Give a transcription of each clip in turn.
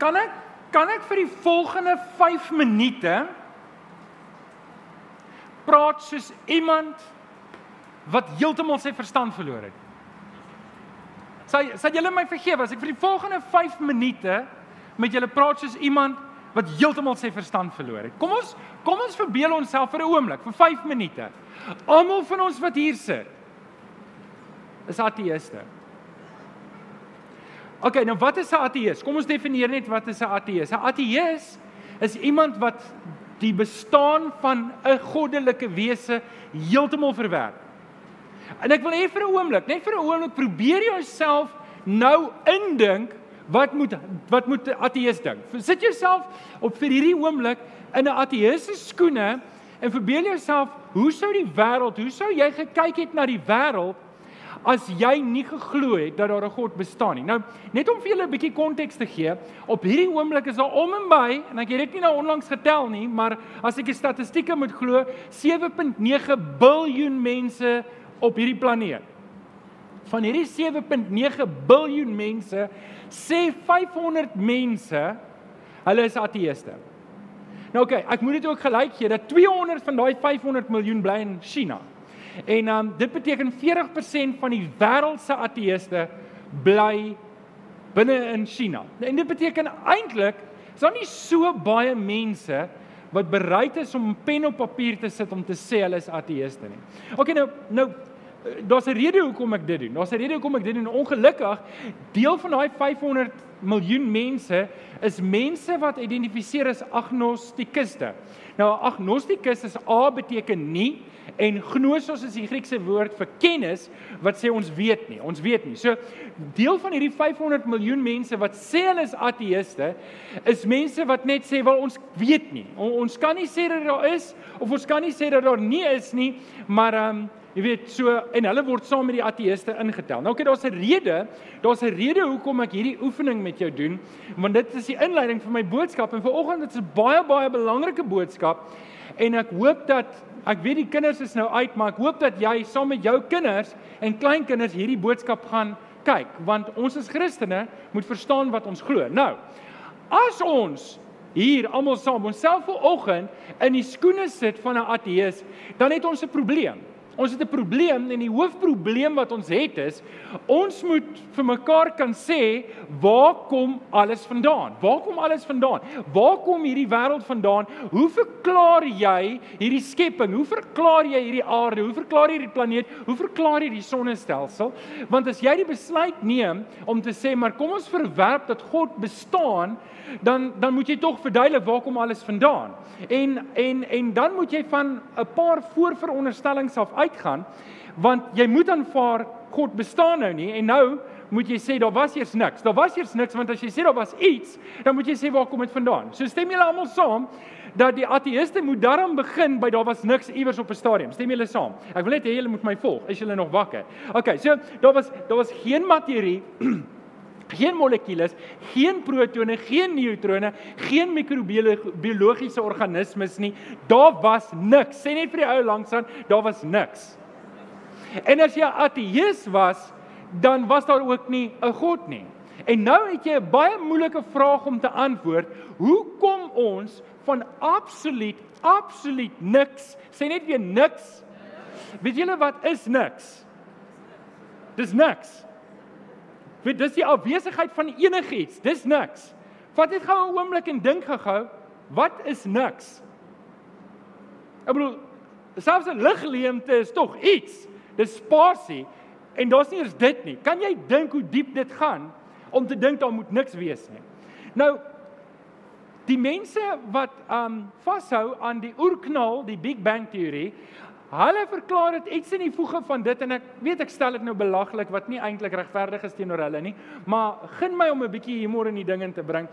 Kan ek kan ek vir die volgende 5 minute praat soos iemand wat heeltemal sy verstand verloor het? Sy sê julle my vergewe as ek vir die volgende 5 minute met julle praat soos iemand wat heeltemal sy verstand verloor het. Kom ons kom ons verbeel onsself vir 'n oomblik, vir 5 minute. Almal van ons wat hier sit is ateëste. OK, nou wat is 'n ateïs? Kom ons definieer net wat is 'n ateïs? 'n Ateïs is iemand wat die bestaan van 'n goddelike wese heeltemal verwerp. En ek wil hê vir 'n oomblik, net vir 'n oomblik probeer jouself nou indink wat moet wat moet 'n ateïs dink? Sit jouself op vir hierdie oomblik in 'n ateïs se skoene en verbeel jouself, hoe sou die wêreld, hoe sou jy gekyk het na die wêreld as jy nie geglo het dat daar 'n God bestaan nie. Nou, net om vir julle 'n bietjie konteks te gee, op hierdie oomblik is daar om en by en ek het dit nie nou onlangs getel nie, maar as ek die statistieke moet glo, 7.9 biljoen mense op hierdie planeet. Van hierdie 7.9 biljoen mense sê 500 mense hulle is ateëste. Nou oké, okay, ek moet dit ook gelyk gee dat 200 van daai 500 miljoen bly in China. En um dit beteken 40% van die wêreld se ateëste bly binne in China. En dit beteken eintlik is daar nie so baie mense wat bereid is om pen op papier te sit om te sê hulle is ateëste nie. OK nou nou daar's 'n rede hoekom ek dit doen. Daar's 'n rede hoekom ek dit doen. Ongelukkig deel van daai 500 miljoen mense is mense wat identifiseer as agnostikuste. Nou agnostikus is A beteken nie En gnosos is die Griekse woord vir kennis wat sê ons weet nie. Ons weet nie. So deel van hierdie 500 miljoen mense wat sê hulle is ateëste is mense wat net sê wel ons weet nie. Ons kan nie sê dat daar is of ons kan nie sê dat daar nie is nie, maar ehm um, jy weet so en hulle word saam met die ateëste ingetel. Nou okay, daar's 'n rede. Daar's 'n rede hoekom ek hierdie oefening met jou doen, want dit is die inleiding vir my boodskap en vanoggend dit is 'n baie baie belangrike boodskap en ek hoop dat Ek weet die kinders is nou uit, maar ek hoop dat jy saam met jou kinders en kleinkinders hierdie boodskap gaan kyk, want ons as Christene moet verstaan wat ons glo. Nou, as ons hier almal saam onsself vanoggend in die skoene sit van 'n ateïs, dan het ons 'n probleem. Ons het 'n probleem en die hoofprobleem wat ons het is ons moet vir mekaar kan sê waar kom alles vandaan? Waar kom alles vandaan? Waar kom hierdie wêreld vandaan? Hoe verklaar jy hierdie skepping? Hoe verklaar jy hierdie aarde? Hoe verklaar jy hierdie planeet? Hoe verklaar jy die sonnestelsel? Want as jy die besluit neem om te sê maar kom ons verwerp dat God bestaan, dan dan moet jy tog verduidelik waar kom alles vandaan. En en en dan moet jy van 'n paar voorveronderstellings af uitgaan want jy moet aanvaar God bestaan nou nie en nou moet jy sê daar was eers niks. Daar was eers niks want as jy sê daar was iets, dan moet jy sê waar kom dit vandaan? So stem julle almal saam dat die ateïste moet daarom begin by daar was niks iewers op 'n stadium. Stem julle saam? Ek wil net hê julle moet my volg. Is julle nog wakker? OK, so daar was daar was geen materie geen molekules, geen protone, geen neutrone, geen mikrobiologiese organismes nie. Daar was niks. Sê net vir die ou langsaan, daar was niks. En as jy ateïs was, dan was daar ook nie 'n God nie. En nou het jy 'n baie moeilike vraag om te antwoord. Hoe kom ons van absoluut absoluut niks, sê net weer niks. Weet julle wat is niks? Dis niks. Weet dis die afwesigheid van enigiets. Dis niks. Vat net gou 'n oomblik en dink gou, wat is niks? Ek bedoel, selfs 'n ligleemte is tog iets. Dis spasie en daar's nie eens dit nie. Kan jy dink hoe diep dit gaan om te dink daar moet niks wees nie? Nou die mense wat um vashou aan die oerknal, die Big Bang teorie, Hulle verklaar dit iets in die voege van dit en ek weet ek stel dit nou belaglik wat nie eintlik regverdig is teenoor hulle nie, maar gun my om 'n bietjie humor in die ding in te bring.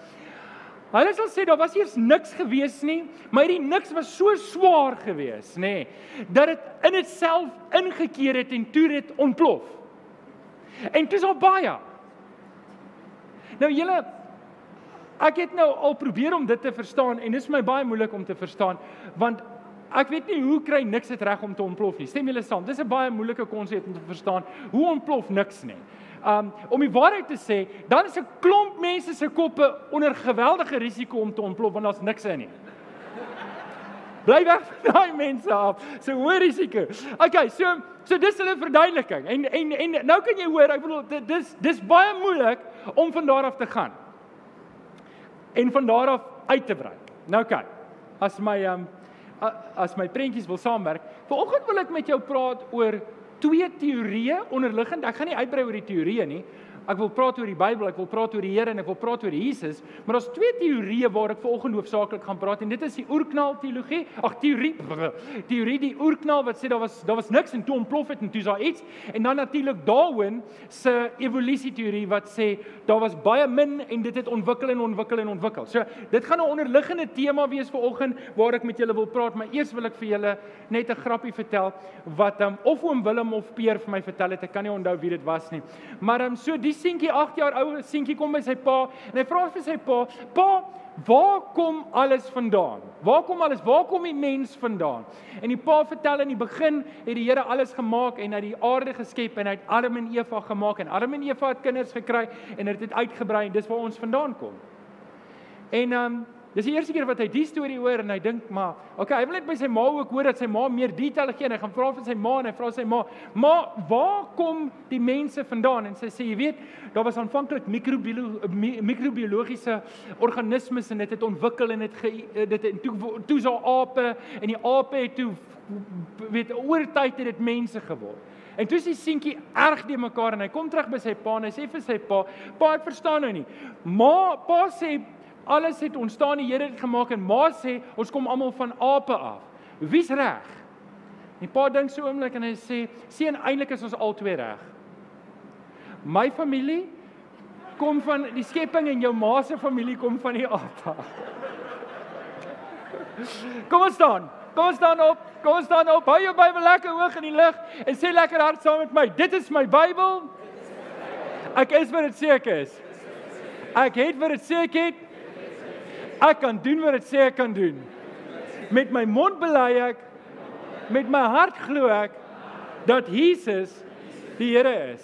Hulle sal sê daar was eers niks gewees nie, maar hierdie niks was so swaar gewees, nê, nee, dat dit in itself ingekeer het en toe dit ontplof. En dis al baie. Nou julle ek het nou al probeer om dit te verstaan en dit is my baie moeilik om te verstaan want Ek weet nie hoe kry niks dit reg om te ontplof nie. Stem julle saam? Dis 'n baie moeilike konsep om te verstaan. Hoe ontplof niks nie? Um om die waarheid te sê, dan is 'n klomp mense se koppe onder geweldige risiko om te ontplof want daar's niks in nie. Bly weg van daai mense af. So hoë risiko. Okay, so so dis hulle verduideliking. En en en nou kan jy hoor, ek bedoel dis dis baie moeilik om van daar af te gaan. En van daar af uit te brei. Nou kyk. As my um as my prentjies wil saamwerk. Vanoggend wil ek met jou praat oor twee teorieë onderliggend. Ek gaan nie uitbrei oor die teorieë nie. Ek wil praat oor die Bybel, ek wil praat oor die Here en ek wil praat oor Jesus, maar daar's twee teorieë waar ek vanoggend hoofsaaklik gaan praat en dit is die oerknal teologie. Ag teorie, teorie die oerknal wat sê daar was daar was niks en toe ontplof het en toe is daar iets en dan natuurlik Darwin se evolusie teorie wat sê daar was baie min en dit het ontwikkel en ontwikkel en ontwikkel. So dit gaan 'n onderliggende tema wees vanoggend waar ek met julle wil praat, maar eers wil ek vir julle net 'n grappie vertel wat um, of oom Willem of Peer vir my vertel het. Ek kan nie onthou wie dit was nie. Maar um, so die seentjie 8 jaar oud seentjie kom by sy pa en hy vra vir sy pa: "Pa, waar kom alles vandaan? Waar kom alles? Waar kom die mens vandaan?" En die pa vertel in die begin het die Here alles gemaak en uit die aarde geskep en hy het Adam en Eva gemaak en Adam en Eva het kinders gekry en dit het uitgebrei en dis waar ons vandaan kom. En ehm um, Dis die eerste keer wat hy die storie hoor en hy dink maar, okay, hy wil net by sy ma ook hoor dat sy ma meer detail gee en hy gaan vra vir sy ma en hy vra sy ma, "Ma, waar kom die mense vandaan?" En sy sê, "Jy weet, daar was aanvanklik mikrobiologiese organismes en dit het ontwikkel en dit dit het toe toe so ape en die ape het toe weet oor tyd het dit mense geword." En toe is die seentjie erg de mekaar en hy kom terug by sy pa en hy sê vir sy pa, "Pa, ek verstaan nou nie. Ma, pa sê alles het ontstaan, die Here het gemaak en ma sê ons kom almal van ape af. Wie's reg? Die pa dink so oomblik en hy sê, "Seun, eintlik is ons albei reg. My familie kom van die skepping en jou ma se familie kom van die ape." Kom ons staan. Kom ons staan op. Kom ons staan op. Hou jou Bybel lekker hoog in die lug en sê lekker hard saam met my. Dit is my Bybel. Ek is wat dit sê ek is. Ek het wat dit sê ek het. Ek kan doen wat dit sê ek kan doen. Met my mond bely ek met my hart glo ek dat Jesus die Here is.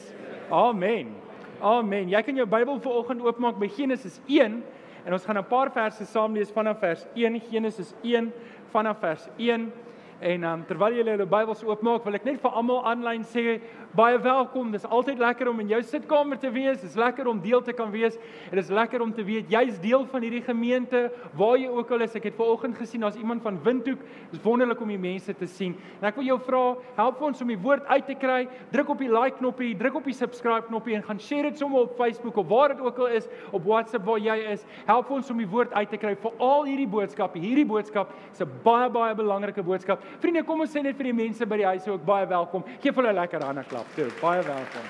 Amen. Amen. Jy kan jou Bybel vanoggend oopmaak by Genesis 1 en ons gaan 'n paar verse saam lees vanaf vers 1 Genesis 1 vanaf vers 1 en um, terwyl julle julle Bybels oopmaak wil ek net vir almal aanlyn sê baie welkom. Dis altyd lekker om in jou sitkamer te wees. Dis lekker om deel te kan wees. En dis lekker om te weet jy's deel van hierdie gemeente waar jy ook al is. Ek het vanoggend gesien daar's iemand van Windhoek. Dis wonderlik om die mense te sien. En ek wil jou vra, help ons om die woord uit te kry. Druk op die like knoppie, druk op die subscribe knoppie en gaan share dit sommer op Facebook of waar dit ook al is, op WhatsApp waar jy is. Help ons om die woord uit te kry vir al hierdie boodskappe. Hierdie boodskap is 'n baie baie belangrike boodskap. Vriende, kom ons sê net vir die mense by die huis ook baie welkom. Geef hulle lekker hande klap af toe. Baie welkom.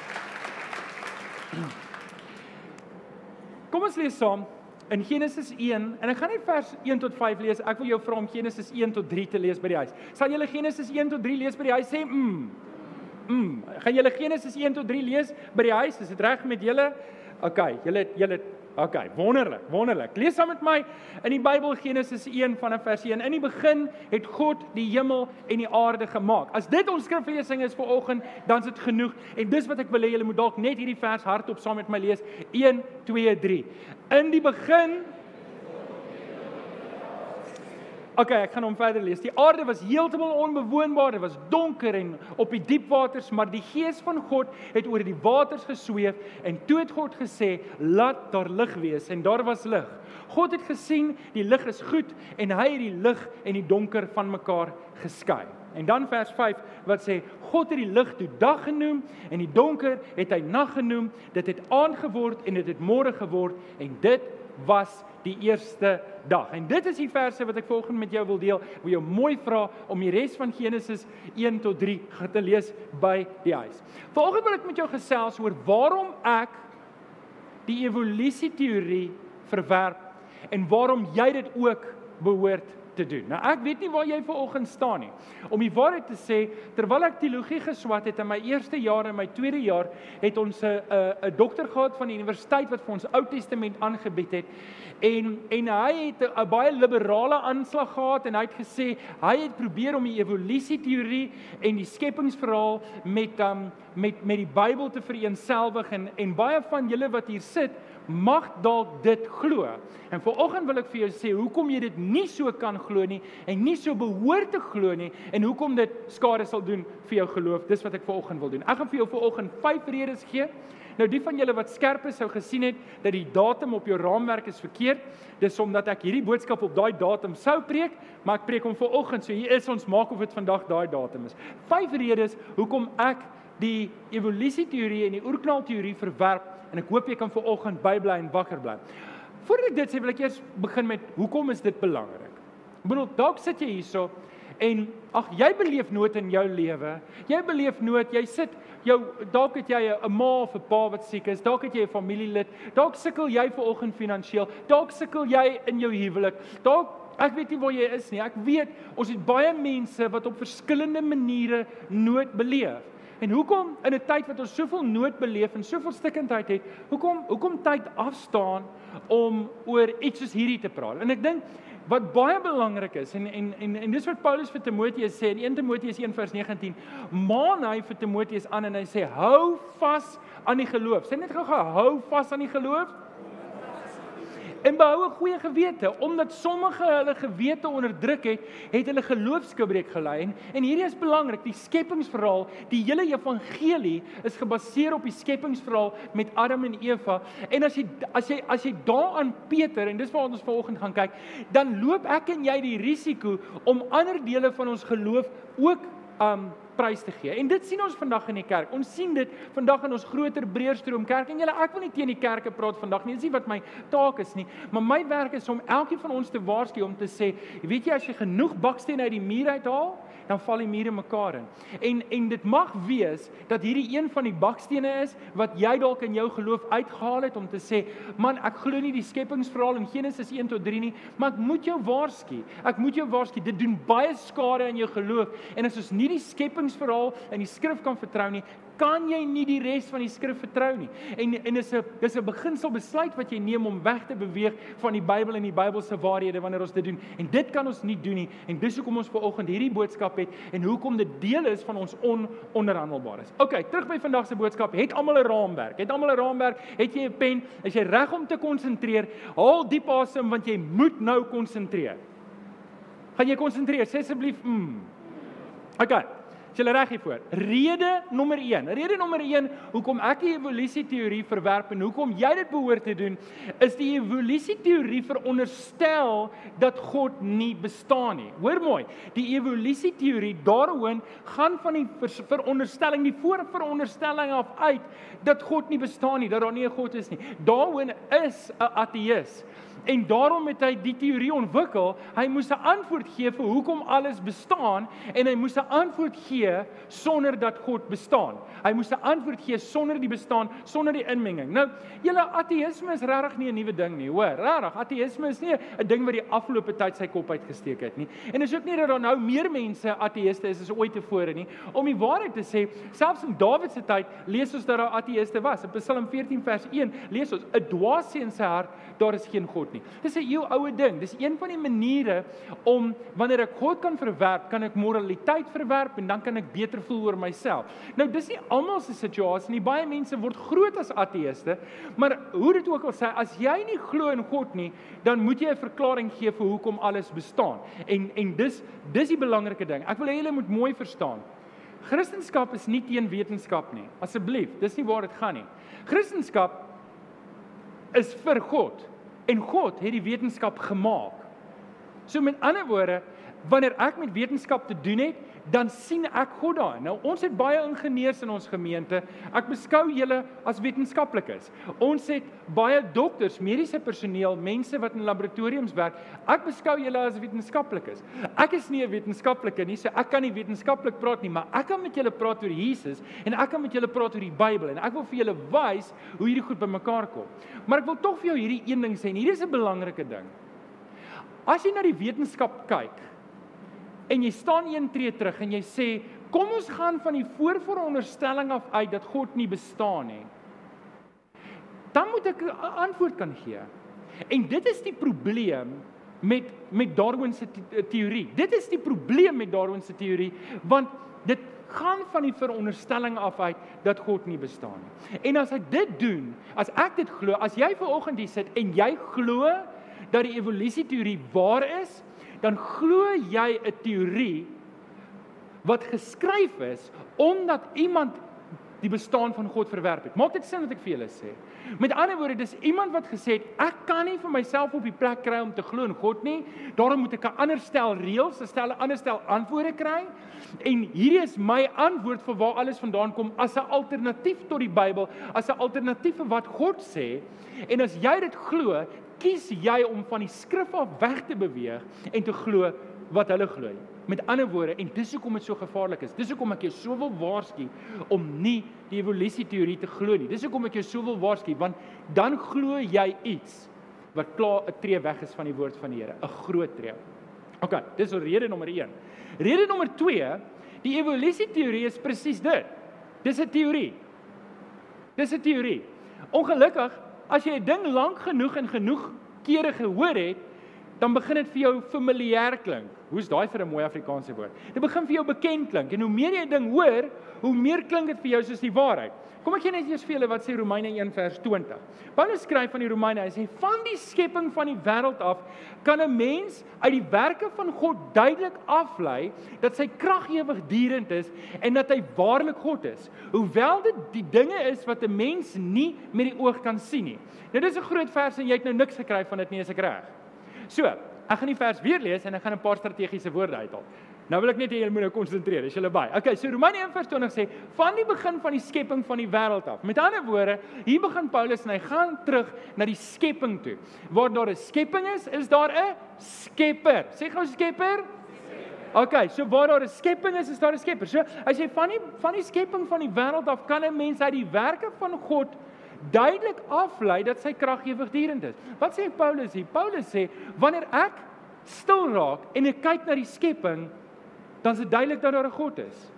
Kom ons lees saam in Genesis 1 en ek gaan net vers 1 tot 5 lees. Ek wil jou vra om Genesis 1 tot 3 te lees by die huis. Sal julle Genesis 1 tot 3 lees by die huis? Sê mm. Mm. Gaan julle Genesis 1 tot 3 lees by die huis? Is dit reg met julle? OK, julle julle OK, wonderlik, wonderlik. Lees saam met my in die Bybel Genesis 1 vanaf vers 1. In die begin het God die hemel en die aarde gemaak. As dit ons skriflesing is vir oggend, dan is dit genoeg. En dis wat ek wil hê julle moet dalk net hierdie vers hardop saam met my lees. 1 2 3. In die begin OK, ek gaan hom verder lees. Die aarde was heeltemal onbewoonbaar, dit was donker en op die diep waters, maar die gees van God het oor die waters gesweef en toe het God gesê, "Laat daar lig wees." En daar was lig. God het gesien die lig is goed en hy het die lig en die donker van mekaar geskei. En dan vers 5 wat sê God het die lig toe dag genoem en die donker het hy nag genoem. Dit het aand geword en dit het môre geword en dit was die eerste dag. En dit is die verse wat ek volgens met jou wil deel. Ek wil jou mooi vra om die res van Genesis 1 tot 3 te lees by die huis. Volgens wil ek met jou gesels oor waarom ek die evolusie teorie verwerp en waarom jy dit ook behoort te doen. Nou ek weet nie waar jy vanoggend staan nie. Om die waarheid te sê, terwyl ek teologie geswat het in my eerste jaar en my tweede jaar, het ons 'n 'n 'n dokter gehad van die universiteit wat vir ons Ou Testament aangebied het. En en hy het 'n baie liberale aanslag gehad en hy het gesê hy het probeer om die evolusie teorie en die skepingsverhaal met um met met die Bybel te vereenselwig en en baie van julle wat hier sit mag dalk dit glo. En vanoggend wil ek vir jou sê hoekom jy dit nie so kan glo nie en nie so behoort te glo nie en hoekom dit skade sal doen vir jou geloof. Dis wat ek vanoggend wil doen. Ek gaan vir jou vanoggend 5 redes gee. Nou die van julle wat skerp is sou gesien het dat die datum op jou raamwerk is verkeerd. Dis omdat ek hierdie boodskap op daai datum sou preek, maar ek preek hom vanoggend. So hier is ons maak of dit vandag daai datum is. 5 redes hoekom ek die evolusie teorie en die oerknal teorie verwerp en ek hoop jy kan ver oggend bybly en wakker bly. Voordat ek dit sê, wil ek eers begin met hoekom is dit belangrik? Bedoel, dalk sit jy hierso en ag jy beleef nood in jou lewe. Jy beleef nood, jy sit jou dalk het jy 'n ma of 'n pa wat siek is, dalk het jy 'n familielid, dalk sukkel jy ver oggend finansiëel, dalk sukkel jy in jou huwelik. Dalk Ek weet nie waar jy is nie. Ek weet ons het baie mense wat op verskillende maniere nood beleef. En hoekom in 'n tyd wat ons soveel nood beleef en soveel stikkindheid het, hoekom hoekom tyd afstaan om oor iets soos hierdie te praat? En ek dink wat baie belangrik is en en en en dis wat Paulus vir Timoteus sê in 1 Timoteus 1:19, maan hy vir Timoteus aan en hy sê hou vas aan die geloof. Sê net gou hou vas aan die geloof en behou 'n goeie gewete omdat sommige hulle gewete onderdruk het, het hulle geloofsgebreek gelei en, en hierdie is belangrik, die skepingsverhaal, die hele evangelie is gebaseer op die skepingsverhaal met Adam en Eva. En as jy as jy as jy daaraan Peter en dis waar ons vanoggend gaan kyk, dan loop ek en jy die risiko om ander dele van ons geloof ook um prys te gee. En dit sien ons vandag in die kerk. Ons sien dit vandag in ons groter breërstroom kerk. En julle, ek wil nie teen die kerke praat vandag nie. Dis nie wat my taak is nie, maar my werk is om elkeen van ons te waarsku om te sê, weet jy as jy genoeg bakstene uit die muur uithaal, dan val die mure mekaar in. En en dit mag wees dat hierdie een van die bakstene is wat jy dalk in jou geloof uitgehaal het om te sê, man, ek glo nie die skepingsverhaal in Genesis 1 tot 3 nie, maar ek moet jou waarsku. Ek moet jou waarsku, dit doen baie skade aan jou geloof. En as ons nie die skepingsverhaal in die skrif kan vertrou nie, kan jy nie die res van die skrif vertrou nie. En en is 'n dis 'n beginsel besluit wat jy neem om weg te beweeg van die Bybel en die Bybelse waarhede wanneer ons dit doen. En dit kan ons nie doen nie. En dis hoekom ons ver oggend hierdie boodskap het en hoekom dit deel is van ons ononderhandelbaar is. OK, terug by vandag se boodskap. Het almal 'n raamwerk? Het almal 'n raamwerk? Het jy 'n pen? Is jy reg om te konsentreer? Haal diep asem want jy moet nou konsentreer. Gaan jy konsentreer? Sê asseblief mm. OK. Is jy reg hiervoor? Rede nommer 1. Rede nommer 1 hoekom ek die evolusie teorie verwerp en hoekom jy dit behoort te doen, is die evolusie teorie veronderstel dat God nie bestaan nie. Hoor mooi, die evolusie teorie daaroor gaan van die veronderstelling, die voorveronderstelling af uit dat God nie bestaan nie, dat daar nie 'n God is nie. Daaroor is 'n ateïs. En daarom het hy die teorie ontwikkel. Hy moes 'n antwoord gee vir hoekom alles bestaan en hy moes 'n antwoord gee sonder dat God bestaan. Hy moes 'n antwoord gee sonder die bestaan, sonder die inmenging. Nou, julle ateïsme is regtig nie 'n nuwe ding nie, hoor. Regtig, ateïsme is nie 'n ding wat die afgelope tyd sy kop uitgesteek het nie. En is ook nie dat daar nou meer mense ateïste is as ooit tevore nie. Om die waarheid te sê, selfs in Dawid se tyd lees ons dat daar ateïste was. In Psalm 14 vers 1 lees ons: "’n Dwaas in sy hart, daar is geen God nie. Dis 'n eeu oue ding. Dis een van die maniere om wanneer ek God kan verwerp, kan ek moraliteit verwerp en dan kan ek beter voel oor myself. Nou dis nie almal se situasie nie. Baie mense word groot as ateëste, maar hoe dit ook al sê, as jy nie glo in God nie, dan moet jy 'n verklaring gee vir hoekom alles bestaan. En en dis dis die belangrike ding. Ek wil hê julle moet mooi verstaan. Christendom is nie teen wetenskap nie. Asseblief, dis nie waar dit gaan nie. Christendom is vir God en God het die wetenskap gemaak. So met ander woorde, wanneer ek met wetenskap te doen het, dan sien ek God daar. Nou ons het baie ingenieurs in ons gemeente. Ek beskou julle as wetenskaplikes. Ons het baie dokters, mediese personeel, mense wat in laboratoriums werk. Ek beskou julle as wetenskaplikes. Ek is nie 'n wetenskaplike nie, so ek kan nie wetenskaplik praat nie, maar ek kan met julle praat oor Jesus en ek kan met julle praat oor die Bybel en ek wil vir julle wys hoe hierdie goed bymekaar kom. Maar ek wil tog vir jou hierdie een ding sê en hier is 'n belangrike ding. As jy na die wetenskap kyk en jy staan een tree terug en jy sê kom ons gaan van die voorveronderstelling af uit dat God nie bestaan nie. Dan moet ek 'n antwoord kan gee. En dit is die probleem met met Darwin se teorie. Dit is die probleem met Darwin se teorie want dit gaan van die veronderstelling af uit dat God nie bestaan nie. En as ek dit doen, as ek dit glo, as jy ver oggend hier sit en jy glo dat die evolusie teorie waar is, dan glo jy 'n teorie wat geskryf is omdat iemand die bestaan van God verwerp het. Maak dit sin wat ek vir julle sê? Met ander woorde, dis iemand wat gesê het ek kan nie vir myself op die plek kry om te glo in God nie. Daarom moet ek 'n ander stel reëls, 'n stel 'n ander stel antwoorde kry. En hierdie is my antwoord vir waar alles vandaan kom as 'n alternatief tot die Bybel, as 'n alternatief vir wat God sê. En as jy dit glo, kies jy om van die skrif af weg te beweeg en te glo wat hulle glo. Met ander woorde, en dis hoekom dit so gevaarlik is. Dis hoekom ek jou so wil waarsku om nie die evolusie teorie te glo nie. Dis hoekom ek jou so wil waarsku want dan glo jy iets wat klaar 'n tree weg is van die woord van die Here, 'n groot tree. OK, dis rede nommer 1. Rede nommer 2, die evolusie teorie is presies dit. Dis 'n teorie. Dis 'n teorie. Ongelukkig as jy 'n ding lank genoeg en genoeg kere gehoor het, dan begin dit vir jou familier klink. Hoe's daai vir 'n mooi Afrikaanse woord? Dit begin vir jou bekend klink en hoe meer jy 'n ding hoor, hoe meer klink dit vir jou soos die waarheid. Kom ek gee net eers vir julle wat sê Romeine 1 vers 20. Paulus skryf van die Romeine, hy sê van die skepping van die wêreld af kan 'n mens uit die werke van God duidelik aflei dat sy krag ewigdurend is en dat hy waarlik God is. Hoewel dit die dinge is wat 'n mens nie met die oog kan sien nie. Nou dis 'n groot vers en jy het nou niks gekry van dit nie, is ek reg? So, ek gaan die vers weer lees en ek gaan 'n paar strategiese woorde uithaal. Nou wil ek net hê julle moet nou konsentreer, is julle by. Okay, so Romeine 1:20 sê van die begin van die skepping van die wêreld af. Met ander woorde, hier begin Paulus en hy gaan terug na die skepping toe. Waar daar 'n skepping is, is daar 'n skepper. Sê gou skepper. Okay, so waar daar 'n skepping is, is daar 'n skepper. So as jy van die van die skepping van die wêreld af kan 'n mens uit die werke van God duidelik aflei dat sy krag ewigdurend is. Wat sê Paulus hier? Paulus sê wanneer ek stil raak en ek kyk na die skepping, dan is dit duidelik dat daar 'n God is.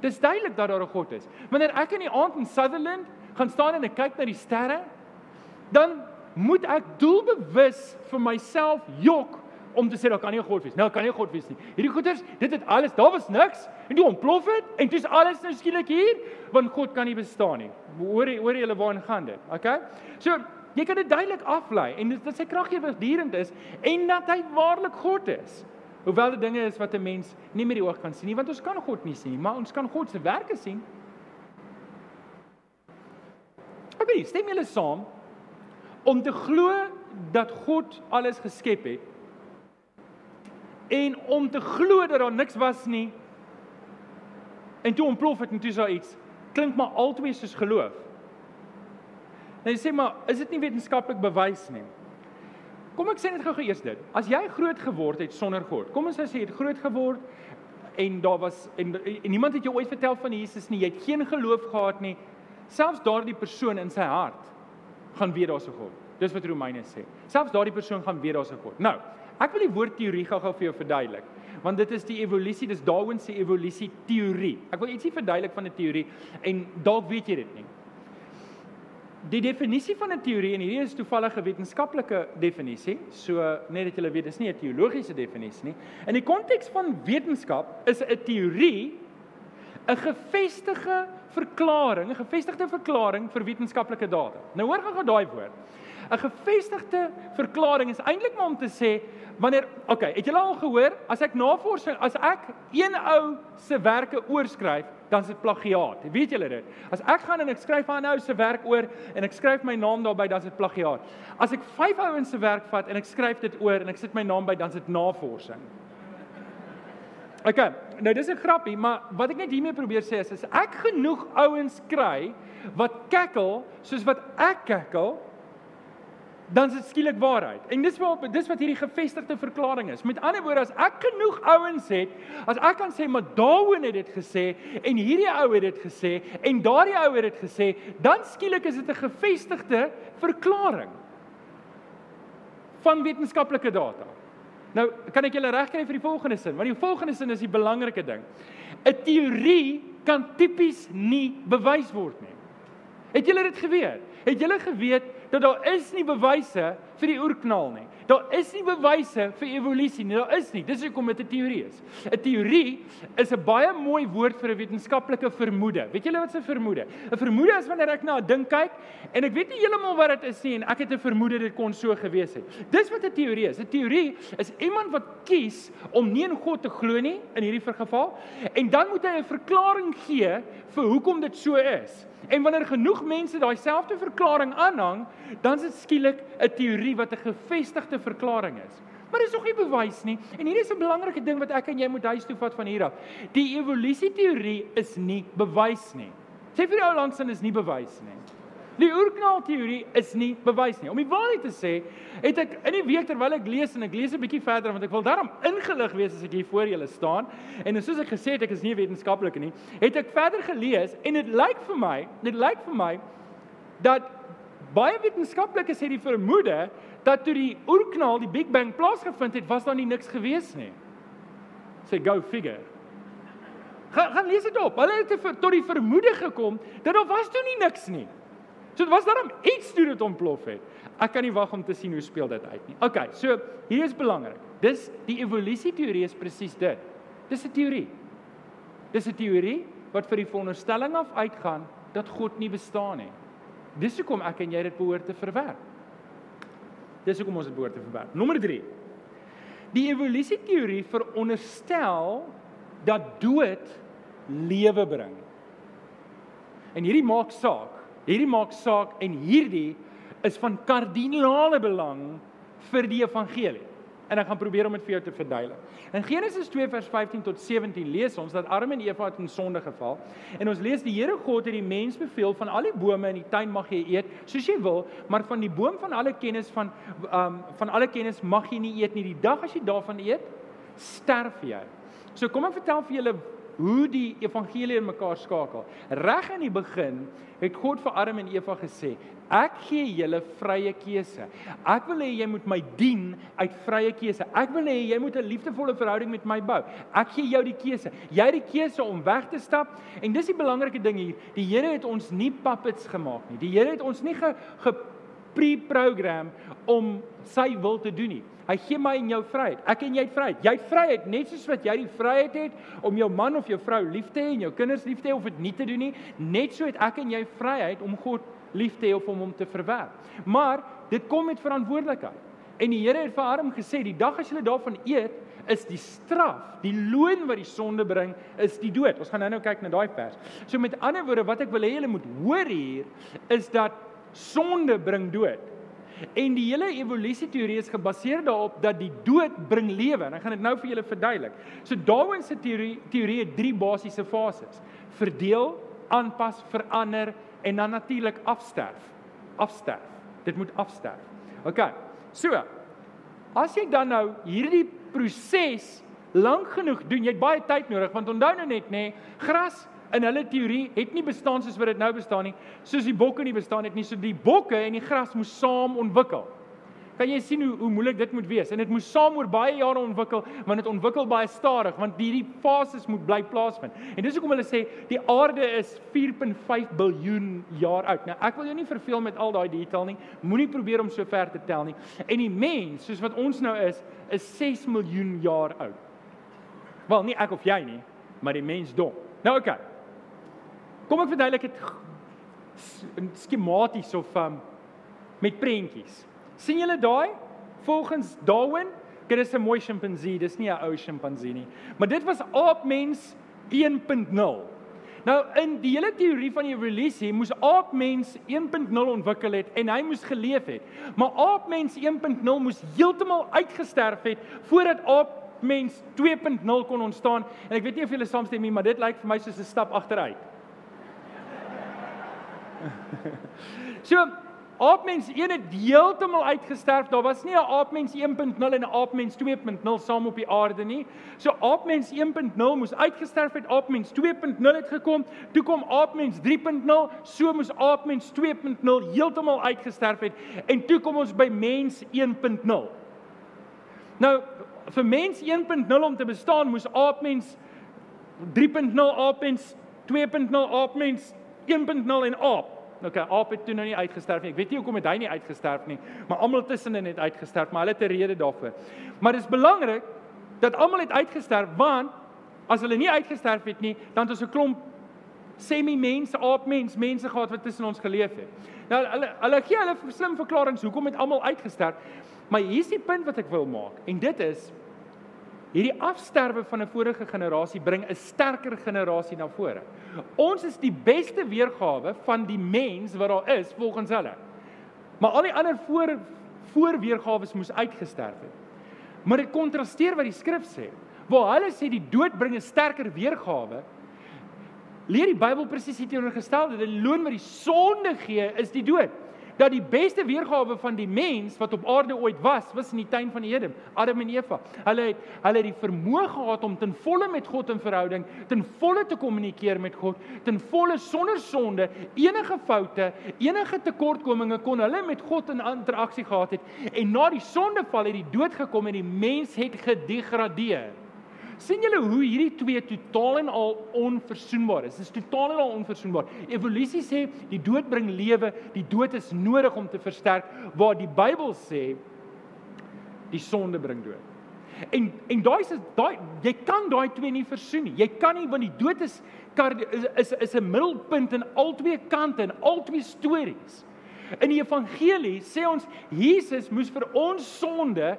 Dis duidelik dat daar 'n God is. Wanneer ek in die aand in Sutherland gaan staan en ek kyk na die sterre, dan moet ek doelbewus vir myself jok om te sê daar kan nie 'n God wees. Nou kan nie 'n God wees nie. Hierdie goeters, dit het alles, daar was niks en toe ontplof dit en dis alles nou skielik hier want God kan nie bestaan nie. Hoor jy hoor jy hulle waarheen gaan dit? Okay? So jy kan dit duidelik aflei en dit dat sy krag ewigdurend is en dat hy waarlik God is. Hoewel dit dinge is wat 'n mens nie met die oog kan sien nie, want ons kan God nie sien nie, maar ons kan God se werke sien. Okay, stem julle saam om te glo dat God alles geskep het en om te glo dat daar niks was nie en toe ontplof dit en toe so iets klink maar altyd soos geloof. Nou jy sê maar is dit nie wetenskaplik bewys nie? Kom ek sê net gou-gou eers dit. As jy groot geword het sonder God. Kom ons sê jy het groot geword en daar was en, en niemand het jou ooit vertel van Jesus nie. Jy het geen geloof gehad nie. Selfs daardie persoon in sy hart gaan weet daar's 'n God. Dis wat Romeine sê. Selfs daardie persoon gaan weet daar's 'n God. Nou, ek wil die woord teorie gou-gou vir jou verduidelik. Want dit is die evolusie, dis Darwin se evolusie teorie. Ek wil ietsie verduidelik van 'n teorie en dalk weet jy dit nie. Die definisie van 'n teorie en hierdie is toevallig 'n wetenskaplike definisie, so net dat julle weet, dis nie 'n teologiese definisie nie. In die konteks van wetenskap is 'n teorie 'n gevestigde verklaring, 'n gevestigde verklaring vir wetenskaplike data. Nou hoor gou daai woord. 'n Gevestigde verklaring is eintlik maar om te sê wanneer okay, het julle al gehoor as ek navorsing as ek een ou se werke oorskryf, dan is dit plagiaat. Weet julle dit? As ek gaan en ek skryf aan 'n ou se werk oor en ek skryf my naam daarby, dan is dit plagiaat. As ek vyf ouens se werk vat en ek skryf dit oor en ek sit my naam by, dan is dit navorsing. OK, nou dis 'n grappie, maar wat ek net hiermee probeer sê is as ek genoeg ouens kry wat kekkel soos wat ek kekkel, dan is dit skielik waarheid. En dis wat dis wat hierdie gevestigde verklaring is. Met ander woorde, as ek genoeg ouens het, as ek kan sê maar Darwin het dit gesê en hierdie ou het dit gesê en daardie ou het dit gesê, dan skielik is dit 'n gevestigde verklaring van wetenskaplike data. Nou, kan ek julle regkry vir die volgende sin? Want die volgende sin is die belangrike ding. 'n Teorie kan tipies nie bewys word nie. Het julle dit geweet? Het julle geweet dat daar is nie bewyse vir die oerknal nie? Daar is nie bewyse vir evolusie nie. Daar is nie. Dis hoekom dit 'n teorie is. 'n Teorie is 'n baie mooi woord vir 'n wetenskaplike vermoede. Weet julle wat 'n vermoede? 'n Vermoede is wanneer ek na 'n ding kyk en ek weet nie heeltemal wat dit is nie en ek het 'n vermoede dit kon so gewees het. Dis wat 'n teorie is. 'n Teorie is iemand wat kies om nie in God te glo nie in hierdie geval en dan moet hy 'n verklaring gee vir hoekom dit so is. En wanneer genoeg mense daai selfde verklaring aanhang, dan is dit skielik 'n teorie wat 'n gevestigde verklaring is. Maar dis nog nie bewys nie. En hier is 'n belangrike ding wat ek en jy moet huis toe vat van hier af. Die evolusie teorie is nie bewys nie. Sê vir jou langs dan is nie bewys nie. Die oerknal teorie is nie bewys nie. Om die waarheid te sê, het ek in die week terwyl ek lees en ek lees 'n bietjie verder want ek wil daarom ingelig wees as ek hier voor julle staan en soos ek gesê het ek is nie wetenskaplike nie, het ek verder gelees en dit lyk vir my, dit lyk vir my dat baie wetenskaplikes het die vermoede dat toe die oerknal, die Big Bang plaasgevind het, was daar nie niks gewees nie. Sê so go figure. Gaan gaan lees dit op. Hulle het tot die vermoede gekom dat daar was toe nie niks nie. So dit was daarom iets toe dit ontplof het. Ek kan nie wag om te sien hoe speel dit uit nie. OK, so hier is belangrik. Dis die evolusie teorie is presies dit. Dis 'n teorie. Dis 'n teorie wat vir die veronderstelling af uitgaan dat God nie bestaan nie. Dis hoekom ek en jy dit behoort te verwerp. Dis hoekom ons dit behoort te verwerp. Nommer 3. Die evolusie teorie veronderstel dat dood lewe bring. En hierdie maak saak Hierdie maak saak en hierdie is van kardinale belang vir die evangelie. En ek gaan probeer om dit vir jou te verduidelik. In Genesis 2 vers 15 tot 17 lees ons dat Adam en Eva het in sonde geval. En ons lees die Here God het die mens beveel van al die bome in die tuin mag jy eet soos jy wil, maar van die boom van alle kennis van um van alle kennis mag jy nie eet nie. Die dag as jy daarvan eet, sterf jy. So kom ek vertel vir julle hoe die evangelie in mekaar skakel. Reg in die begin het God vir Adam en Eva gesê: "Ek gee julle vrye keuse. Ek wil hê jy moet my dien uit vrye keuse. Ek wil hê jy moet 'n liefdevolle verhouding met my bou. Ek gee jou die keuse. Jy het die keuse om weg te stap." En dis die belangrike ding hier. Die Here het ons nie puppets gemaak nie. Die Here het ons nie ge, ge pre-program om sy wil te doen nie. Hy gee my en jou vryheid. Ek en jy het vryheid. Jy het vryheid net soos wat jy die vryheid het om jou man of jou vrou lief te hê en jou kinders lief te hê of dit nie te doen nie. Net so het ek en jy vryheid om God lief te hê of om hom te verwerp. Maar dit kom met verantwoordelikheid. En die Here het vir Adam gesê, die dag as jy daarvan eet, is die straf, die loon wat die sonde bring, is die dood. Ons gaan nou-nou kyk na daai vers. So met ander woorde, wat ek wil hê julle moet hoor hier, is dat sonde bring dood. En die hele evolusie teorie is gebaseer daarop dat die dood bring lewe. En ek gaan dit nou vir julle verduidelik. So Darwin se teorie teorie het drie basiese fases: verdeel, aanpas, verander en dan natuurlik afsterf. Afsterf. Dit moet afsterf. OK. So, as jy dan nou hierdie proses lank genoeg doen, jy het baie tyd nodig want onthou nou net nê, nee, gras in hulle teorie het nie bestaan soos wat dit nou bestaan nie, soos die bokke nie bestaan het nie, so die bokke en die gras moes saam ontwikkel. Kan jy sien hoe hoe moeilik dit moet wees? En dit moes saam oor baie jare ontwikkel, want dit ontwikkel baie stadig want hierdie fases moet bly plaasvind. En dis hoekom hulle sê die aarde is 4.5 miljard jaar oud. Nou ek wil jou nie verveel met al daai detail nie. Moenie probeer om so ver te tel nie. En die mens, soos wat ons nou is, is 6 miljoen jaar oud. Wel, nie ek of jy nie, maar die mens dom. Nou oké. Okay. Kom ek verduidelik dit skematies of um, met prentjies. sien julle daai? Volgens Darwin, dit is 'n mooi sjimpansee, dis nie 'n ou sjimpansee nie, maar dit was aapmens 1.0. Nou in die hele teorie van evolusie moes aapmens 1.0 ontwikkel het en hy moes geleef het. Maar aapmens 1.0 moes heeltemal uitgesterf het voordat aapmens 2.0 kon ontstaan. En ek weet nie of julle saamstem nie, maar dit lyk vir my soos 'n stap agteruit. so aapmens 1 het heeltemal uitgesterf. Daar was nie 'n aapmens 1.0 en 'n aapmens 2.0 saam op die aarde nie. So aapmens 1.0 moes uitgesterf het. Aapmens 2.0 het gekom. Toe kom aapmens 3.0. So moes aapmens 2.0 heeltemal uitgesterf het en toe kom ons by mens 1.0. Nou vir mens 1.0 om te bestaan moes aapmens 3.0 aapmens 2.0 aapmens 1.0 en aap. Okay, aap het toe nou nie uitgesterf nie. Ek weet nie hoekom het hy nie uitgesterf nie, maar almal tussenin het uitgesterf, maar hulle het 'n rede daarvoor. Maar dit is belangrik dat almal het uitgesterf want as hulle nie uitgesterf het nie, dan het ons 'n klomp semi-mense, aapmens, mense gehad wat tussen ons geleef het. Nou hulle hulle gee hulle slim verklaringe hoekom het almal uitgesterf. Maar hier's die punt wat ek wil maak en dit is Hierdie afsterwe van 'n vorige generasie bring 'n sterker generasie na vore. Ons is die beste weergawe van die mens wat daar is volgens hulle. Maar al die ander voor voorweergawe moes uitgesterf het. Maar dit kontrasteer wat die skrif sê. Waar hulle sê die dood bring 'n sterker weergawe, leer die Bybel presies die teenoorgestelde. Die loon wat die sonde gee, is die dood dat die beste weergawe van die mens wat op aarde ooit was, was in die tuin van Eden, Adam en Eva. Hulle het hulle het die vermoë gehad om ten volle met God in verhouding, ten volle te kommunikeer met God, ten volle sonder sonde, enige foute, enige tekortkominge kon hulle met God in interaksie gehad het. En na die sondeval het die dood gekom en die mens het gedegradeer sien julle hoe hierdie twee totaal en al onverzoenbaar is. Dit is totaal en al onverzoenbaar. Evolusie sê die dood bring lewe, die dood is nodig om te versterk waar die Bybel sê die sonde bring dood. En en daai is daai jy kan daai twee nie versoen nie. Jy kan nie want die dood is is is, is 'n middelpunt in albei kante en albei stories. In die evangelie sê ons Jesus moes vir ons sonde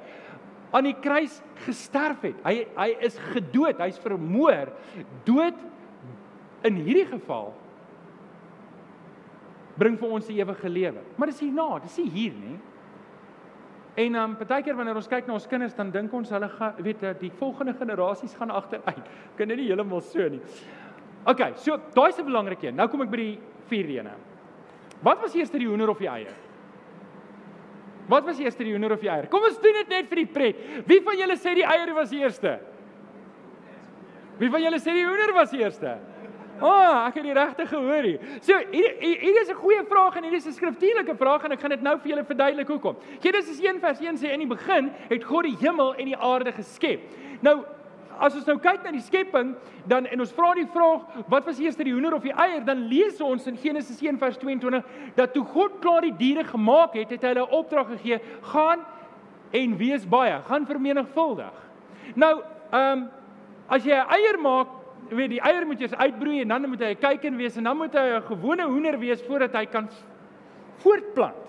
aan die kruis gesterf het. Hy hy is gedood, hy's vermoor. Dood in hierdie geval bring vir ons die ewige lewe. Maar dis hierna, dis nie hier nie. En dan um, partykeer wanneer ons kyk na ons kinders dan dink ons hulle gaan weet die volgende generasies gaan agteruit. Kan dit nie heeltemal so nie. OK, so daai's 'n belangrike een. Nou kom ek by die vierde een. Wat was eers die hoender of die eier? Wat was eers die hoender of die eier? Kom ons doen dit net vir die pret. Wie van julle sê die eier was eerste? Wie van julle sê die hoender was eerste? O, oh, ek het die regte gehoor hier. So, hier hier is 'n goeie vraag en hier is 'n skriftuurlike vraag en ek gaan dit nou vir julle verduidelik hoekom. Genesis 1 vers 1 sê in die begin het God die hemel en die aarde geskep. Nou, as ons nou kyk na die skepping, dan en ons vra die vraag, wat was eers die hoender of die eier? Dan lees ons in Genesis 1 vers 22 dat toe God klaar die diere gemaak het, het hy hulle 'n opdrag gegee: "Gaan en wees baie, gaan vermenigvuldig." Nou, ehm um, as jy 'n eier maak, weet die eier moet eers uitbroei en dan moet hy 'n kuiken wees en dan moet hy 'n gewone hoender wees voordat hy kan voortplant.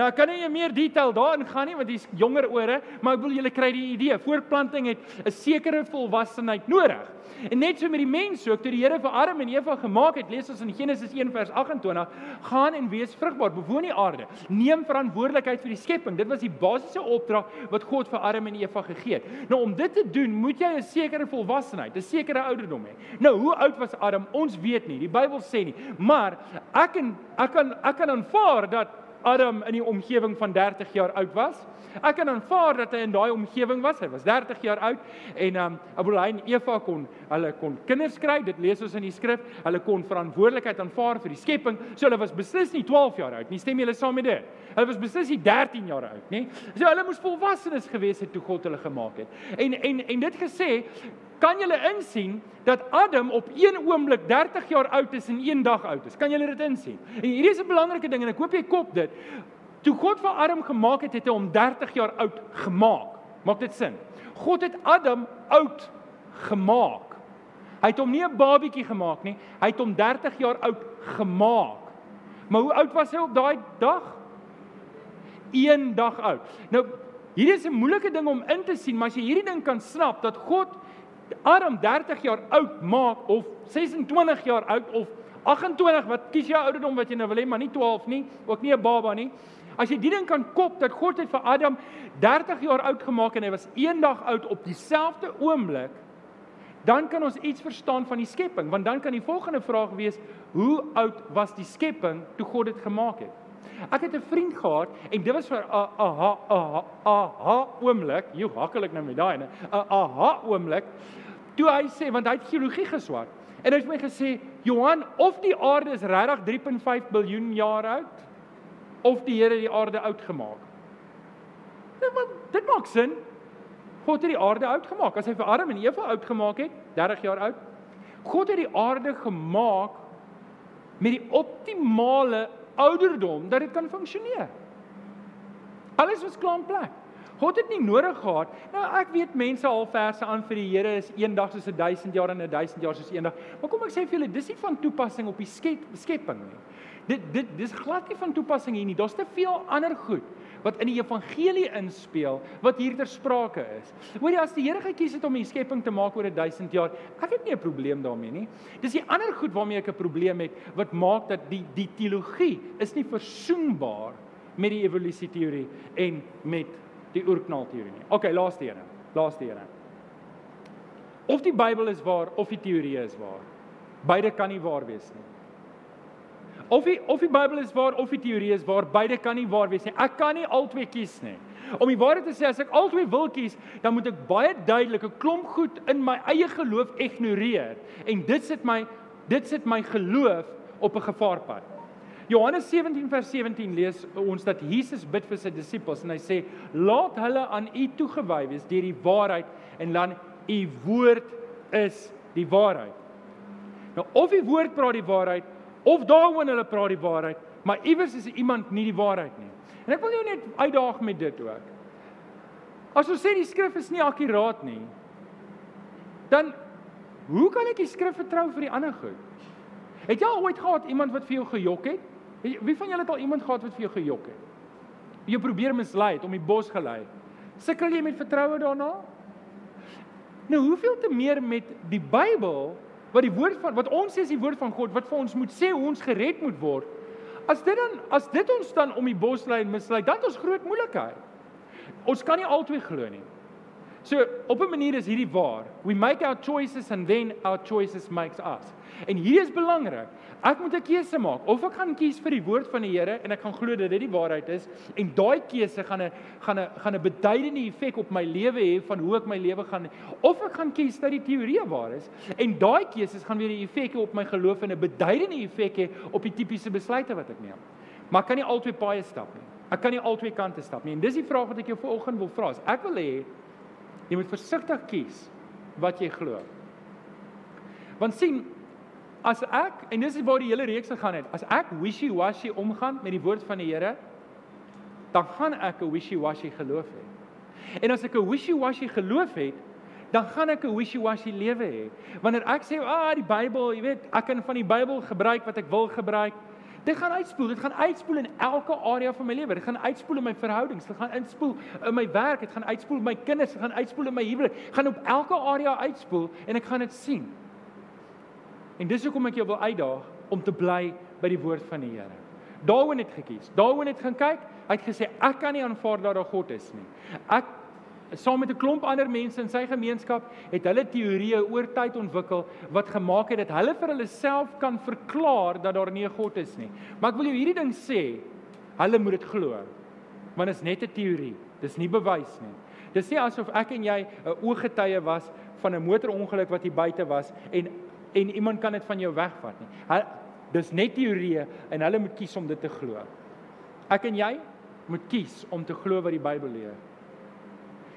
Nou ek kan nie meer detail daarin gaan nie want dis jonger ore, maar ek wil julle kry die idee. Voortplanting het 'n sekere volwassenheid nodig. En net so met die mens ook, toe die Here vir Adam en Eva gemaak het, lees ons in Genesis 1 vers 28, gaan en wees vrugbaar, bewoon die aarde, neem verantwoordelikheid vir die skepping. Dit was die basiese opdrag wat God vir Adam en Eva gegee het. Nou om dit te doen, moet jy 'n sekere volwassenheid, 'n sekere ouderdom hê. Nou hoe oud was Adam? Ons weet nie. Die Bybel sê nie. Maar ek en ek kan ek kan aanvaar dat Adam in die omgewing van 30 jaar oud was. Ek kan aanvaar dat hy in daai omgewing was. Hy was 30 jaar oud en um Abraham en Eva kon hulle kon kinders kry. Dit lees ons in die skrif. Hulle kon verantwoordelikheid aanvaar vir die skepping. So hulle was beslis nie 12 jaar oud nie. Stem julle saam met dit? Hulle was beslis nie 13 jaar oud nie. So hulle moes volwassenes gewees het toe God hulle gemaak het. En en en dit gesê kan julle insien dat Adam op een oomblik 30 jaar oud is en een dag oud is. Kan julle dit insien? En hierdie is 'n belangrike ding en ek hoop jy kop dit. Toe God vir Adam gemaak het, het hy hom 30 jaar oud gemaak. Maak dit sin? God het Adam oud gemaak. Hy het hom nie 'n babietjie gemaak nie, hy het hom 30 jaar oud gemaak. Maar hoe oud was hy op daai dag? Een dag oud. Nou, hierdie is 'n moeilike ding om in te sien, maar as jy hierdie ding kan snap dat God Adam 30 jaar oud maak of 26 jaar oud of 28 wat kies jy ouderdom wat jy nou wil hê maar nie 12 nie ook nie 'n baba nie as jy die ding kan kop dat God het vir Adam 30 jaar oud gemaak en hy was eendag oud op dieselfde oomblik dan kan ons iets verstaan van die skepping want dan kan die volgende vraag wees hoe oud was die skepping toe God dit gemaak het Ek het 'n vriend gehad en dit was vir 'n aha aha aha oomblik, jy hakkelik nou met daai, 'n aha oomblik toe hy sê want hy het geologie geswat. En hy het my gesê, "Johan, of die aarde is regtig 3.5 miljard jaar oud of die Here die aarde oud gemaak." Dit maak dit maak sin. God het die aarde oud gemaak. As hy vir Adam en Eva oud gemaak het, 30 jaar oud. God het die aarde gemaak met die optimale ouderdom dat dit kan funksioneer. Alles was klaar in plek. God het nie nodig gehad. Nou ek weet mense al verse aan vir die Here is eendag soos 'n 1000 jaar en 'n 1000 jaar soos eendag. Maar kom ek sê vir julle, dis nie van toepassing op die skep, skepping nie. Dit dit dis glad nie van toepassing hier nie. Daar's te veel ander goed wat in die evangelie inspel wat hier ter sprake is. Hoorie as die Here gekies het om die skepping te maak oor 'n 1000 jaar, ek het nie 'n probleem daarmee nie. Dis die ander goed waarmee ek 'n probleem het wat maak dat die die teologie is nie versoenbaar met die evolusie teorie en met die oerknal teorie nie. OK, laaste een. Laaste een. Of die Bybel is waar of die teorie is waar. Beide kan nie waar wees nie. Of die of die Bybel is waar of die teorie is waar, beide kan nie waar wees nie. Ek kan nie albei kies nie. Om die waarheid te sê, as ek albei wil kies, dan moet ek baie duidelik 'n klomp goed in my eie geloof ignoreer en dit sit my dit sit my geloof op 'n gevaarpad. Johannes 17 vers 17 lees ons dat Jesus bid vir sy disippels en hy sê: "Laat hulle aan U toegewy wees deur die waarheid en dan U woord is die waarheid." Nou of die woord praat die waarheid of daaroor hulle praat die waarheid, maar iewers is iemand nie die waarheid nie. En ek wil jou net uitdaag met dit ook. As ons sê die skrif is nie akkuraat nie, dan hoe kan ek die skrif vertrou vir die ander goed? Het jy al ooit gehad iemand wat vir jou gejok het? Wie van julle het al iemand gehad wat vir jou gejok het? Jy probeer mislei het om die bos gelei. Sukkel jy met vertroue daarna? Nou, hoeveel te meer met die Bybel wat die woord van wat ons sê is die woord van God wat vir ons moet sê hoe ons gered moet word. As dit dan as dit ons dan om die bos lei en mislei, dan het ons groot moeilikheid. Ons kan nie albei glo nie. So op 'n manier is hierdie waar. We make our choices and then our choices makes us. En hier is belangrik. Ek moet 'n keuse maak. Of ek gaan kies vir die woord van die Here en ek gaan glo dat dit die waarheid is en daai keuse gaan 'n gaan 'n gaan 'n beduidende effek op my lewe hê van hoe ek my lewe gaan of ek gaan kies dat die teorie waar is en daai keuses gaan weer 'n effek hê op my geloof en 'n beduidende effek hê op die tipiese besluite wat ek neem. Maar ek kan nie altyd paie stap nie. Ek kan nie altyd kante stap nie. En dis die vraag wat ek jou vanoggend wil vra. Ek wil hê Jy moet versigtig kies wat jy glo. Want sien, as ek en dis waar die hele reeks gegaan het, as ek wishy-washy omgaan met die woord van die Here, dan gaan ek 'n wishy-washy geloof hê. En as ek 'n wishy-washy geloof het, dan gaan ek 'n wishy-washy lewe hê. Wanneer ek sê, "Ag, ah, die Bybel, jy weet, ek kan van die Bybel gebruik wat ek wil gebruik," Dit gaan uitspoel, dit gaan uitspoel in elke area van my lewe. Dit gaan uitspoel in my verhoudings, dit gaan uitspoel in my werk, dit gaan uitspoel in my kinders, dit gaan uitspoel in my huwelik. Gaan op elke area uitspoel en ek gaan dit sien. En dis hoekom ek jou wil uitdaag om te bly by die woord van die Here. Daaroor het gekies. Daaroor het gaan kyk. Hy het gesê ek kan nie aanvaar dat daar God is nie. Ek saam met 'n klomp ander mense in sy gemeenskap het hulle teorieë oor tyd ontwikkel wat gemaak het dat hulle vir hulle self kan verklaar dat daar nie 'n God is nie. Maar ek wil jou hierdie ding sê, hulle moet dit glo. Want dit is net 'n teorie. Dis nie bewys nie. Dis nie asof ek en jy 'n ooggetuie was van 'n motorongeluk wat hier buite was en en iemand kan dit van jou wegvat nie. Hulle dis net teorieë en hulle moet kies om dit te glo. Ek en jy moet kies om te glo wat die Bybel leer.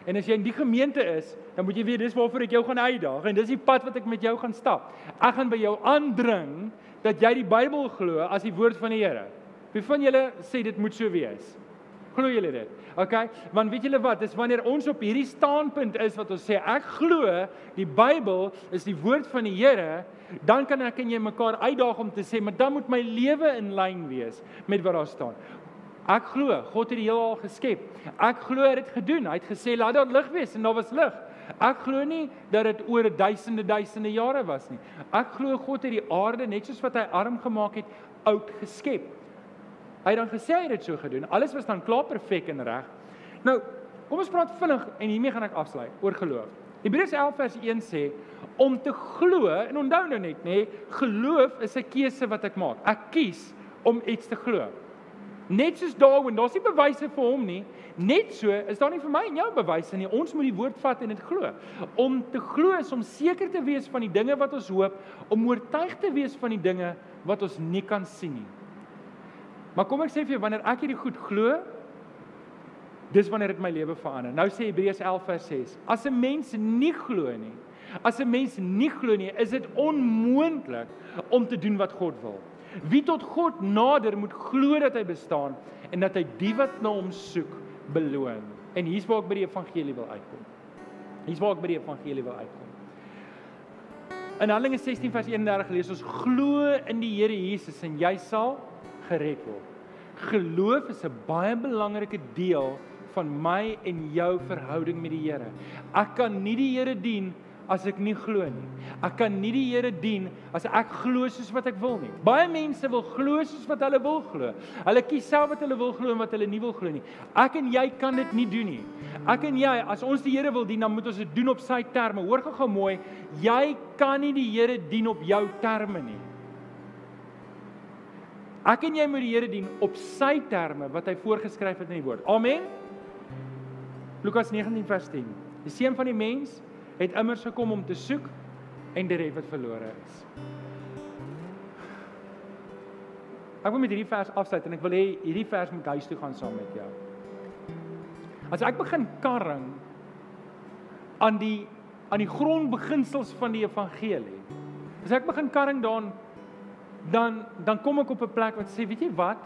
En as jy in die gemeente is, dan moet jy weet dis waarvoor ek jou gaan uitdaag en dis die pad wat ek met jou gaan stap. Ek gaan by jou aandring dat jy die Bybel glo as die woord van die Here. Wie van julle sê dit moet so wees? Glo julle dit? OK, want weet julle wat? Dis wanneer ons op hierdie standpunt is wat ons sê ek glo die Bybel is die woord van die Here, dan kan ek en jy mekaar uitdaag om te sê, maar dan moet my lewe in lyn wees met wat daar staan. Ek glo God het die heelal geskep. Ek glo hy het dit gedoen. Hy het gesê laat daar lig wees en daar was lig. Ek glo nie dat dit oor duisende duisende jare was nie. Ek glo God het die aarde net soos wat hy arm gemaak het, oud geskep. Hy het dan gesê hy het dit so gedoen. Alles was dan klaar perfek en reg. Nou, kom ons praat vinnig en hiermee gaan ek afsluit oor geloof. Hebreërs 11 vers 1 sê om te glo en onthou nou net nê, geloof is 'n keuse wat ek maak. Ek kies om iets te glo. Net soos Darwin, daar's nie bewyse vir hom nie. Net so is daar nie vir my en jou bewyse nie. Ons moet die woord vat en dit glo. Om te glo is om seker te wees van die dinge wat ons hoop, om oortuig te wees van die dinge wat ons nie kan sien nie. Maar kom ek sê vir jou, wanneer ek hierdie goed glo, Dis wanneer dit my lewe verander. Nou sê Hebreërs 11 vers 6: As 'n mens nie glo nie, as 'n mens nie glo nie, is dit onmoontlik om te doen wat God wil. Wie tot God nader moet glo dat hy bestaan en dat hy die wat na hom soek beloon. En hier's waar ek by die evangelie wil uitkom. Hier's waar ek by die evangelie wil uitkom. In Handelinge 16 vers 31 lees ons glo in die Here Jesus en jy sal gered word. Geloof is 'n baie belangrike deel van my en jou verhouding met die Here. Ek kan nie die Here dien as ek nie glo nie. Ek kan nie die Here dien as ek glo soos wat ek wil nie. Baie mense wil glo soos wat hulle wil glo. Hulle kies self wat hulle wil glo en wat hulle nie wil glo nie. Ek en jy kan dit nie doen nie. Ek en jy, as ons die Here wil dien, dan moet ons dit doen op sy terme. Hoor gou-gou mooi, jy kan nie die Here dien op jou terme nie. Ek en jy moet die Here dien op sy terme wat hy voorgeskryf het in die woord. Amen. Lukas 19 vers 10. Die seun van die mens het immers gekom om te soek en te red wat verlore is. Ek wil met hierdie vers afsluit en ek wil hê hierdie vers moet huis toe gaan saam met jou. As ek begin karring aan die aan die grondbeginsels van die evangelie. As ek begin karring dan dan dan kom ek op 'n plek wat sê, weet jy wat?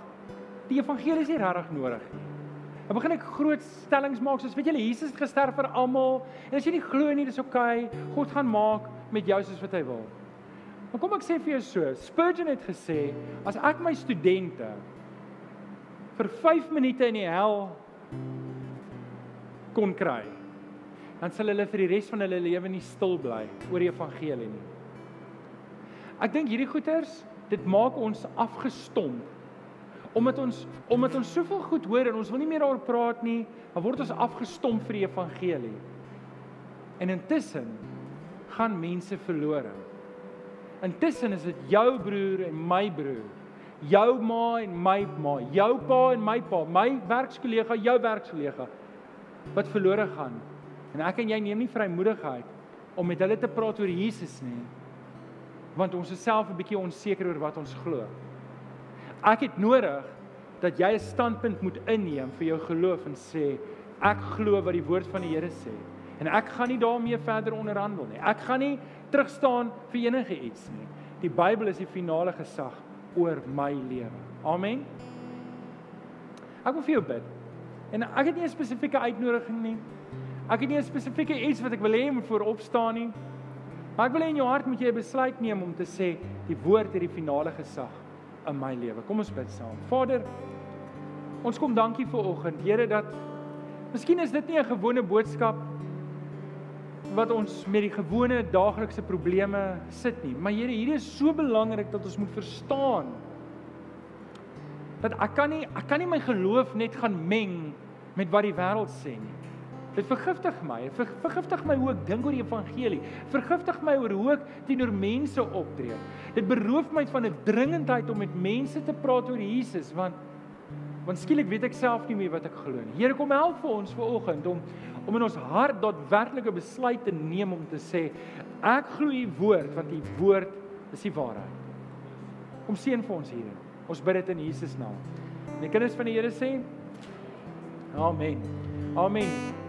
Die evangelie is nie regtig nodig nie. Dan begin ek groot stellings maak soos weet julle Jesus het gesterf vir almal en as jy nie glo nie, dis oukei. Okay, God gaan maak met jou soos wat hy wil. Maar kom ek sê vir jou so, Spurgeon het gesê as ek my studente vir 5 minute in die hel kon kry, dan sal hulle vir die res van hulle lewe nie stil bly oor die evangelie nie. Ek dink hierdie goeters, dit maak ons afgestomp omdat ons omdat ons soveel goed hoor en ons wil nie meer daaroor praat nie, dan word ons afgestomp vir die evangelie. En intussen gaan mense verlore. Intussen is dit jou broer en my broer, jou ma en my ma, jou pa en my pa, my werkskollega, jou werkskollega wat verlore gaan. En ek en jy neem nie vrymoedigheid om met hulle te praat oor Jesus nie. Want ons is self 'n bietjie onseker oor wat ons glo. Ek het nodig dat jy 'n standpunt moet inneem vir jou geloof en sê ek glo wat die woord van die Here sê en ek gaan nie daarmee verder onderhandel nie. Ek gaan nie terugstaan vir enige iets nie. Die Bybel is die finale gesag oor my lewe. Amen. Ek wil vir jou bid. En ek het nie 'n spesifieke uitnodiging nie. Ek het nie 'n spesifieke iets wat ek wil hê jy moet voorop staan nie. Maar ek wil hê in jou hart moet jy 'n besluit neem om te sê die woord het die finale gesag in my lewe. Kom ons bid saam. Vader, ons kom dankie vir oggend. Here dat Miskien is dit nie 'n gewone boodskap wat ons met die gewone daaglikse probleme sit nie, maar Here, hierdie is so belangrik dat ons moet verstaan dat ek kan nie ek kan nie my geloof net gaan meng met wat die wêreld sê nie. Dit vergiftig my. Dit ver, vergiftig my hoe ek dink oor die evangelie. Vergiftig my oor hoe ek teenoor mense optree. Dit beroof my van 'n dringendheid om met mense te praat oor Jesus want want skielik weet ek self nie meer wat ek glo nie. Here kom help vir ons vanoggend om om in ons hart daadwerklike besluit te neem om te sê ek glo u woord want u woord is die waarheid. Kom seën vir ons hier. Ons bid dit in Jesus naam. Die kinders van die Here sê Amen. Amen.